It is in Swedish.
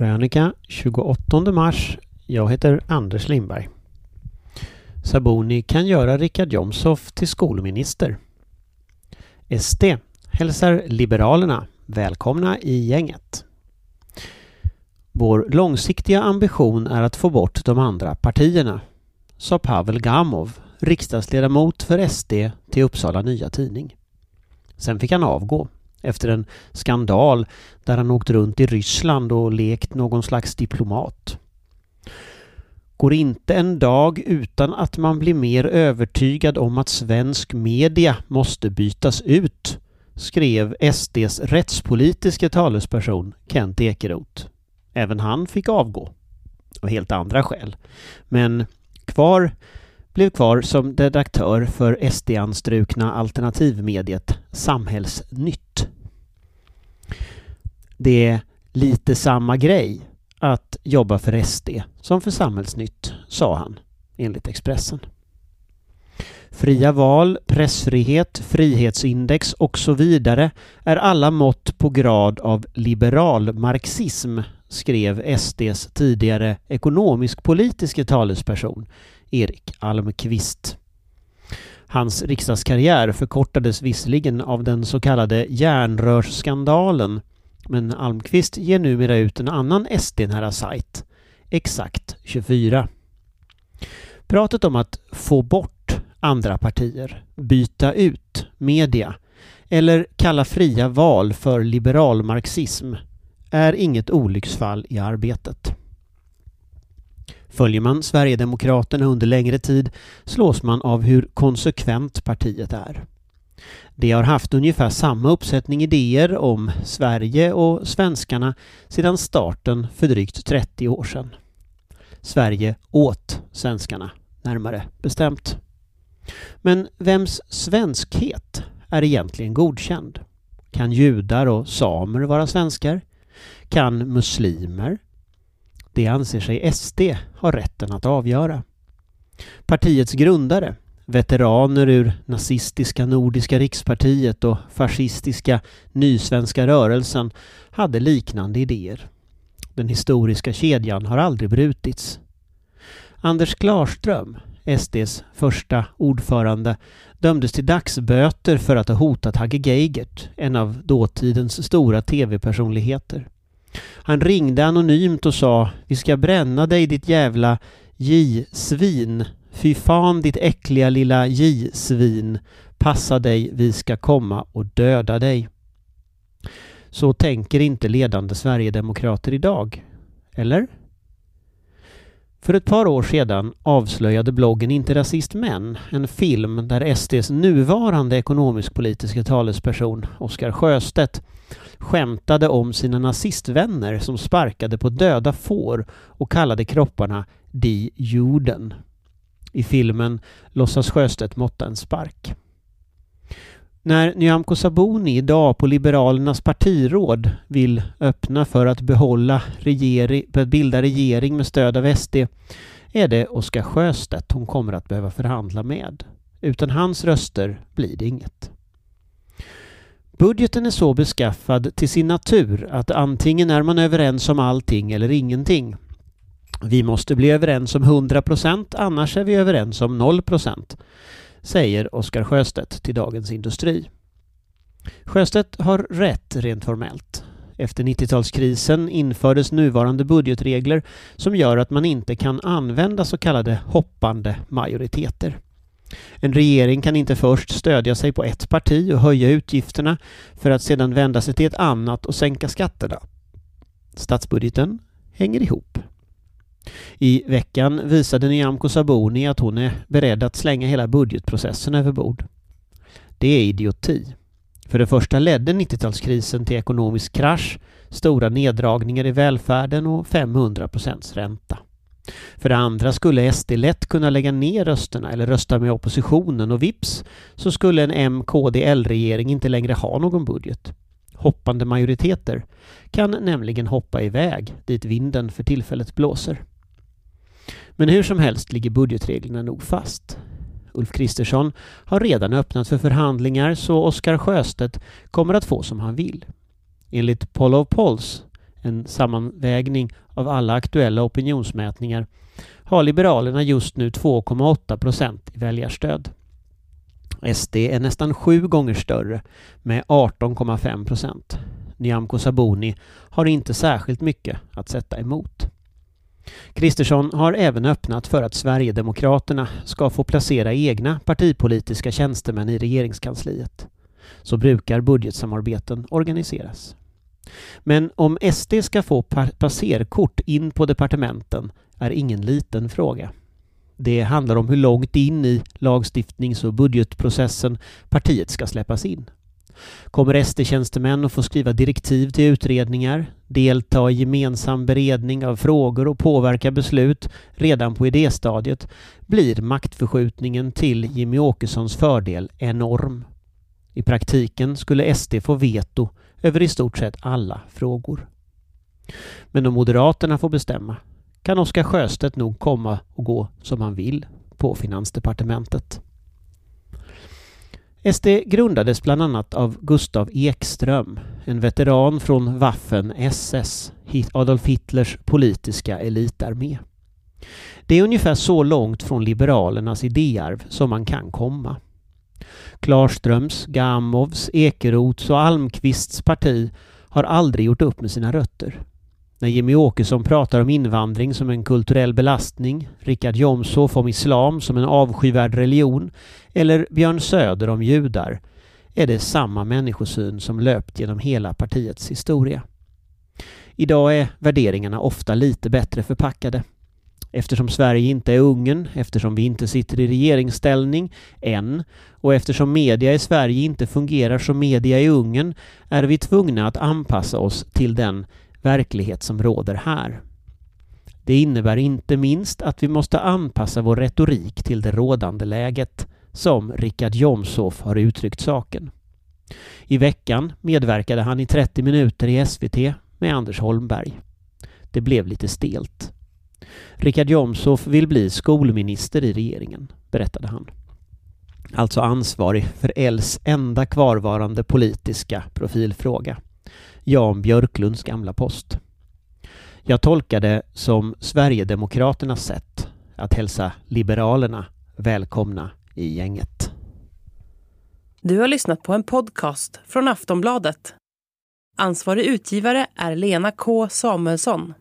Krönika 28 mars. Jag heter Anders Lindberg. Saboni kan göra Richard Jomshof till skolminister. SD hälsar Liberalerna välkomna i gänget. Vår långsiktiga ambition är att få bort de andra partierna, sa Pavel Gamov, riksdagsledamot för SD till Uppsala Nya Tidning. Sen fick han avgå efter en skandal där han åkt runt i Ryssland och lekt någon slags diplomat. Går inte en dag utan att man blir mer övertygad om att svensk media måste bytas ut, skrev SDs rättspolitiska talesperson Kent Ekeroth. Även han fick avgå. Av helt andra skäl. Men kvar blev kvar som redaktör för SD-anstrukna alternativmediet Samhällsnytt. Det är lite samma grej att jobba för SD som för Samhällsnytt, sa han enligt Expressen. Fria val, pressfrihet, frihetsindex och så vidare är alla mått på grad av liberal marxism, skrev SDs tidigare ekonomisk-politiske talesperson Erik Almqvist. Hans riksdagskarriär förkortades visserligen av den så kallade järnrörsskandalen men Almqvist ger numera ut en annan SD-nära sajt, Exakt 24. Pratet om att få bort andra partier, byta ut media eller kalla fria val för liberalmarxism är inget olycksfall i arbetet. Följer man Sverigedemokraterna under längre tid slås man av hur konsekvent partiet är. De har haft ungefär samma uppsättning idéer om Sverige och svenskarna sedan starten för drygt 30 år sedan. Sverige åt svenskarna, närmare bestämt. Men vems svenskhet är egentligen godkänd? Kan judar och samer vara svenskar? Kan muslimer? Det anser sig SD ha rätten att avgöra. Partiets grundare, veteraner ur nazistiska Nordiska rikspartiet och fascistiska Nysvenska rörelsen hade liknande idéer. Den historiska kedjan har aldrig brutits. Anders Klarström, SDs första ordförande, dömdes till dagsböter för att ha hotat Hagge Geigert, en av dåtidens stora tv-personligheter. Han ringde anonymt och sa Vi ska bränna dig ditt jävla J-svin Fy fan ditt äckliga lilla J-svin. Passa dig, vi ska komma och döda dig. Så tänker inte ledande Sverigedemokrater idag. Eller? För ett par år sedan avslöjade bloggen Inte rasist men en film där SDs nuvarande ekonomisk-politiska talesperson Oskar Sjöstedt skämtade om sina nazistvänner som sparkade på döda får och kallade kropparna ”di jorden”. I filmen låtsas Sjöstedt måtta en spark. När Nyamko Sabuni idag på Liberalernas partiråd vill öppna för att behålla regering, för att bilda regering med stöd av SD är det Oskar Sjöstedt hon kommer att behöva förhandla med. Utan hans röster blir det inget. Budgeten är så beskaffad till sin natur att antingen är man överens om allting eller ingenting. Vi måste bli överens om 100 procent, annars är vi överens om 0 procent, säger Oskar Sjöstedt till Dagens Industri. Sjöstedt har rätt rent formellt. Efter 90-talskrisen infördes nuvarande budgetregler som gör att man inte kan använda så kallade hoppande majoriteter. En regering kan inte först stödja sig på ett parti och höja utgifterna för att sedan vända sig till ett annat och sänka skatterna. Statsbudgeten hänger ihop. I veckan visade Nyamko Sabuni att hon är beredd att slänga hela budgetprocessen över bord. Det är idioti. För det första ledde 90-talskrisen till ekonomisk krasch, stora neddragningar i välfärden och 500 procents ränta. För det andra skulle SD lätt kunna lägga ner rösterna eller rösta med oppositionen och vips så skulle en M-KD-L-regering inte längre ha någon budget. Hoppande majoriteter kan nämligen hoppa iväg dit vinden för tillfället blåser. Men hur som helst ligger budgetreglerna nog fast. Ulf Kristersson har redan öppnat för förhandlingar så Oskar Sjöstedt kommer att få som han vill. Enligt Poll of Polls en sammanvägning av alla aktuella opinionsmätningar, har Liberalerna just nu 2,8 procent i väljarstöd. SD är nästan sju gånger större med 18,5 procent. Nyamko Sabuni har inte särskilt mycket att sätta emot. Kristersson har även öppnat för att Sverigedemokraterna ska få placera egna partipolitiska tjänstemän i regeringskansliet. Så brukar budgetsamarbeten organiseras. Men om SD ska få passerkort in på departementen är ingen liten fråga. Det handlar om hur långt in i lagstiftnings och budgetprocessen partiet ska släppas in. Kommer SD-tjänstemän att få skriva direktiv till utredningar, delta i gemensam beredning av frågor och påverka beslut redan på idéstadiet blir maktförskjutningen till Jimmy Åkessons fördel enorm. I praktiken skulle SD få veto över i stort sett alla frågor. Men om Moderaterna får bestämma kan Oskar Sjöstedt nog komma och gå som han vill på Finansdepartementet. SD grundades bland annat av Gustav Ekström, en veteran från Waffen-SS, Adolf Hitlers politiska elitarmé. Det är ungefär så långt från Liberalernas idéarv som man kan komma. Klarströms, Gamovs, Ekerots och Almqvists parti har aldrig gjort upp med sina rötter. När Jimmy Åkesson pratar om invandring som en kulturell belastning, Richard Jomshof om islam som en avskyvärd religion eller Björn Söder om judar är det samma människosyn som löpt genom hela partiets historia. Idag är värderingarna ofta lite bättre förpackade. Eftersom Sverige inte är Ungern, eftersom vi inte sitter i regeringsställning än och eftersom media i Sverige inte fungerar som media i Ungern är vi tvungna att anpassa oss till den verklighet som råder här. Det innebär inte minst att vi måste anpassa vår retorik till det rådande läget, som Richard Jomshof har uttryckt saken. I veckan medverkade han i 30 minuter i SVT med Anders Holmberg. Det blev lite stelt. Richard Jomshof vill bli skolminister i regeringen, berättade han. Alltså ansvarig för Els enda kvarvarande politiska profilfråga. Jan Björklunds gamla post. Jag tolkar det som Sverigedemokraternas sätt att hälsa Liberalerna välkomna i gänget. Du har lyssnat på en podcast från Aftonbladet. Ansvarig utgivare är Lena K Samuelsson.